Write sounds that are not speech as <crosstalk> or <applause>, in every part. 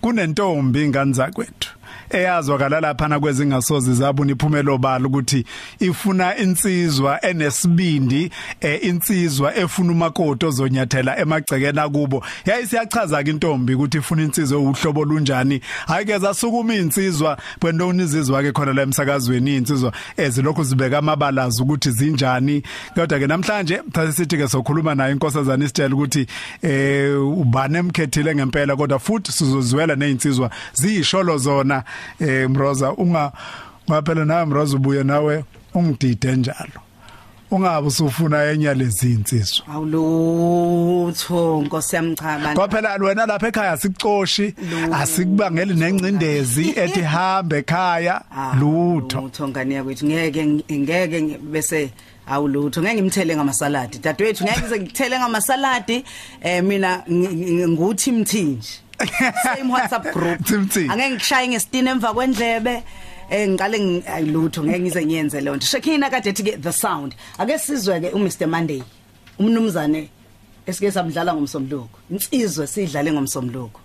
kunentombi ingane zakwethu eyazwakala lapha na kwezingasozi zabuna iphumelo balo ukuthi ifuna insizwa enesibindi eh, insizwa efuna umakoti ozonyathela emagcekeni akubo. Yayisiyachaza ke intombi ukuthi ifuna insizwa uhlobo lunjani hayike zasukuma insizwa bendo unizizwa ke khona la emsakazweni insizwa ezilokhu zibeka amabalazi ukuthi zinjani. Kodwa ke namhlanje thathe sithi ke sokhuluma naye inkosazana isitshela ukuthi eh ubane emkhethile ngempela kodwa futhi sizozwela nezinsizwa ziyisholo zona. Eh Mroza unga ngaphela nawe Mroza ubuye nawe ungidide njalo. Ungabe usufuna enye lezi insizwa awulutho nkosi yami cha bantu kwaphela wena lapha ekhaya asikucoshi asikubangeli nencindezi ethi hambe ekhaya lutho. Lutho ngani yakwethu? Ngeke ngeke bese awulutho. Ngeke ngimthele ngamasaladi. Dadewethu ngeke ngize ngithele ngamasaladi. Eh mina nguthi mthinji. Same WhatsApp group. Angeke ngishaye ngesitini emva kwendlebe eh ngiqale ayilutho ngeke ngize ngiyenze lonto Shekina kade ethi the sound. Ake sizwe ke uMr Monday umnumzane esike samdlala ngomsomluko insizwe sidlale ngomsomluko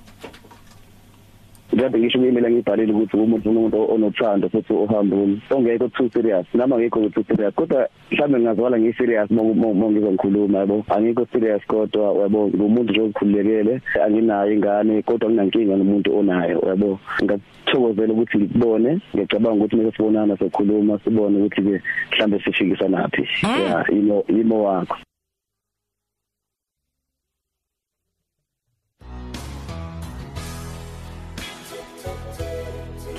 Kade ngisho kumina ngibhalile ukuthi umuntu umuntu onothando futhi ohambule ongekho too serious. Noma ngekho too serious kodwa mhlawumbe ngingazwala ngi serious uma ngizongikhuluma yabo? Angikho serious kodwa yabo? Ngumuntu nje okhulekele anginayo ingane kodwa nginankinga nomuntu onayo yabo? Ngathokozela ukuthi ngibone ngicabanga ukuthi mase sibonana sokhuluma sibone ukuthi ke mhlambe sifikisa naphi. Ya imo imo wakho.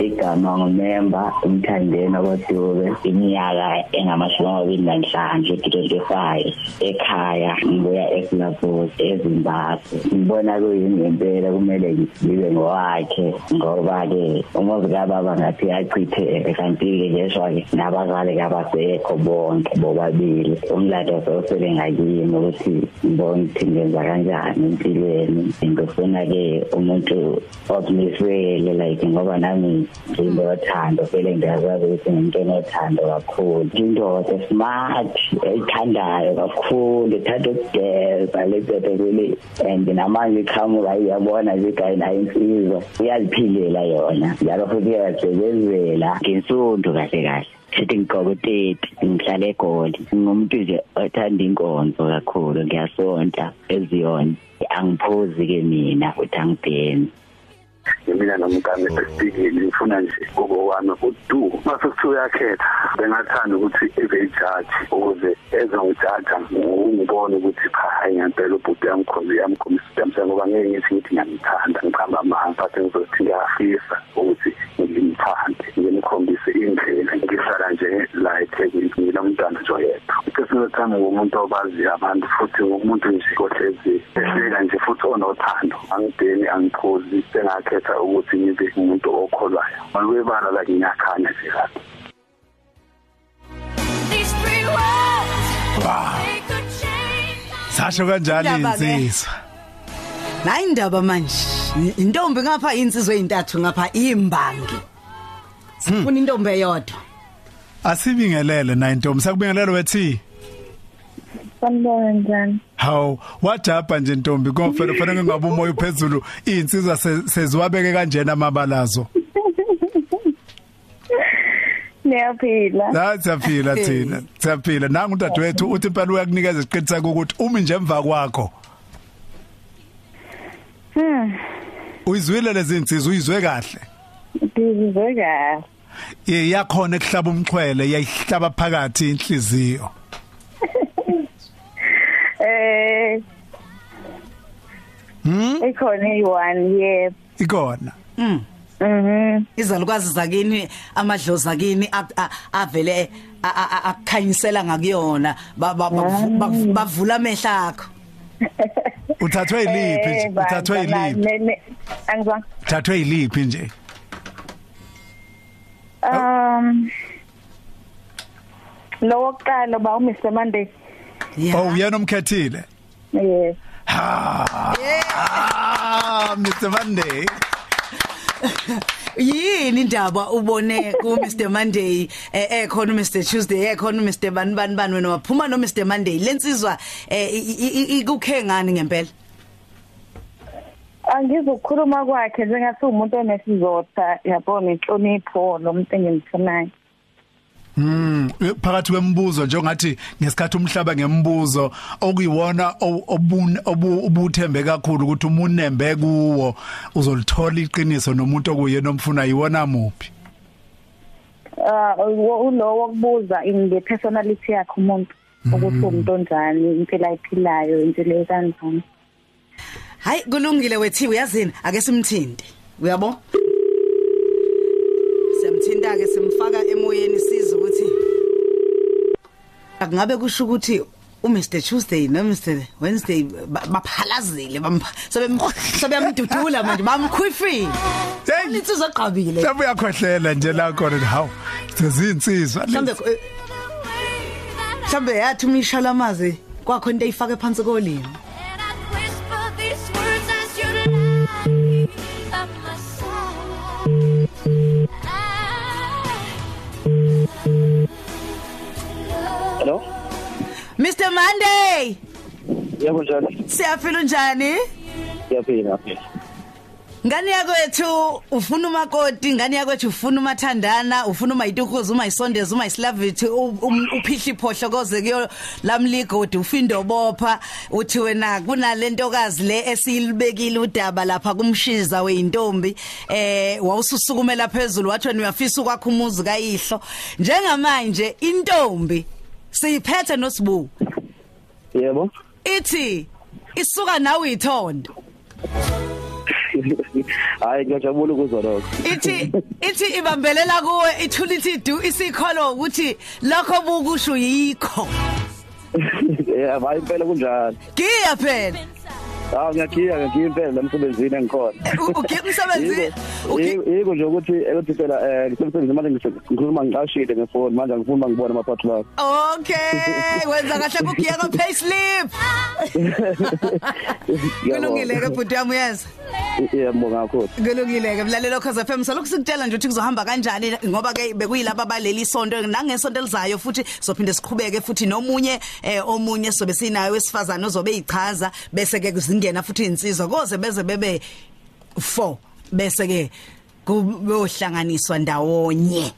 Igama ngumemba umthandeni okodube iminyaka engamashumi amabili nanhlanu twenty-five ekhaya ngibuya esilapos ezimbabwe. Ngibona kuyini ngempela kumele ngibe ngowakhe ngoba-ke umuzi kababa ngathi yachitheke kanti-ke njeswa-ke nabazali kabasekho bonke bobabili. Umlando sewusele ngakimi ukuthi ngibone ukuthi ngenza kanjani empilweni. Ngifuna-ke umuntu ozimisele like ngoba nami nginothando vele ngiyakwazi ukuthi ngimuntu onothando kakhulu. Indoda smart ethandayo kakhulu ethanda ukugeza ledoda kwele and namanje iqhamuka iyabona nje igayi nayo insizwa uyaziphilela yona. Njalo futhi uyazisebenzela ngensundu kahle kahle. Sithi ngigqokoteti ngihlala egoli. Ngumuntu nje othanda inkonzo kakhulu ngiyasonta eziyona. Angiphuzi-ke mina futhi angibheni mina nomkami esibikile ngifuna nje okwami udu. Mase kuthiwa uyakhetha bengathanda ukuthi ebe judge ukuze ezongijaja ngibone ukuthi cha hayi ngempela ubhuti yamkhombi yamkhombisa ukuthi ngoba ngeke ngithi ngithi ngiyamthanda ngiqhamba amanga but ngizothi ngiyafisa ukuthi ngimthande ngimkhombise indlela ngihlala nje la eThekwini nginomntwana nje oyedwa isinethando ngumuntu obazi abantu futhi ngumuntu nje ohlezi ehleka nje futhi onothando. Angideni angiphuzi sengakhetha ukuthi ngibe umuntu okholwayo. Malwebala la ngiyakhanya nje lapha These three words wow. they could change. sasho kanjalo Indaba-ke. insizwa nayi indaba manje. Intombi ngapha insizwe ezintathu ngapha imbangi. Sifuna intombi eyodwa. Asibingelele na intombi sakubingelele wethi Sanibona njani? Haw wajabha nje ntombi konfela fanele ngabe umoya uphezulu insizwa se- seziwabeke kanjena amabalazo Niyaphila. la siyaphila thina siyaphila nangu udadewethu uthi impela uyakunikeza isiqiniseko ukuthi umi nje emva kwakho Hmm. uyizwile lezi insizwa uyizwe kahle Ngizwe kahle. Ye- yakhona ekuhlaba umxhwele yayihlaba phakathi inhliziyo. <laughs> Eh, hm ikhona i1 yep. ikona mm Mhm. izalukazi zakini amadlozi akini a- a- avele a- a- a- akukhanyisela ngakuyona Ba- ba- bavu- bavu- bavula amehla akho. Uthathwe iliphi nje? Eh, uthathwe bandla, iliphi ne- ne- Angizwa. uthathwe iliphi nje? Um Lo wokuqala ba uMr Monday. Yeah. oh uyena umkhethile Yes. ha ah Mr Monday <laughs> yini indaba ubone ku Mr Monday eh ekhona u Mr Tuesday ekhona u Mr bani bani bani wena waphuma no Mr Monday lensizwa eh i- ikukhe ngani ngempela Angizukukhuluma kwakhe njengathi umuntu onesizotha yabona inhlonipho lo muntu engimfunayo. Mm phakathi kwemibuzo njengathi ngesikhathi umhlaba ngembuzo okuyiwona o- obun- obu- ubuthembe kakhulu ukuthi umunembe kuwo uzolithola iqiniso nomuntu okuyena omfuna yiwona muphi Ah ulowo kubuza nge personality yakhe umuntu ukuthi umuntu onjani impilo ayiphilayo impilo ekanjani. Hayi kulungile wethi uyazini? Ake simthinte. Uyabo? Siyamthinta ke simfaka emoyeni siza ukuthi akungabe kusho ukuthi uMr Tuesday no Mr Wednesday ba- baphalazile bam- sebem- sebeyamdudula manje bamkhwifile. Hey! linsizwa qabile Mhlawumbe uyakhohlela nje la khona hawu sezinsizwa mhlambe eh, mhlambe yathi umishala amazi kwakho into eyifake phansi kolimi. Hello? Mr Monday Yebo njani? siyaphila njani Siyaphila phela. Ngani yakwethu? Ufuna umakoti? Ngani yakwethu? Ufuna umathandana? Ufuna umayitukuza umayisondeza umayislavithi? U- um- iphohlo koze kuyo lamligodi ufindo bopha uthi wena kunalentokazi le esiyibekile udaba lapha kumshiza weintombi eh wawususukumela phezulu wathi wena uyafisa ukwakha umuzi kayihlo. Njengamanje intombi siyiphethe nosibu Yebo. ithi isuka nawe ithondo. <laughs> Hayi ngiyajabula ukuzwa lokho. ithi ithi ibambelela kuwe ithuliti du isikholo ukuthi lokho bukusho yikho <laughs> Eh hayi impela kunjalo. giya phela Ah ngiyakhiya ngiyimpela impela lemsebenzini engikhona. ugiya umsebenzi ugi- Yiko nje ukuthi ukuthi phela eh ngisemsebenzini manje ngikhuluma ngiqashile ngefoni manje ngifuna ngibone amaphathi lakho. okay wenza kahle kugiya ka payslip <laughs> kulungile ke bhuti yami uyazi Yebo kakhulu. kulungile ke mlalelo cause FM salokhu sikutshela nje ukuthi kuzohamba kanjani ngoba ke bekuyilaba baleli sonto nangesonto elizayo futhi sophinde siqhubeke futhi nomunye eh omunye sobe sinayo wesifazana ozobe ichaza bese ke kuzingena futhi insizwa koze beze bebe 4 bese ke kuyohlanganiswa ndawonye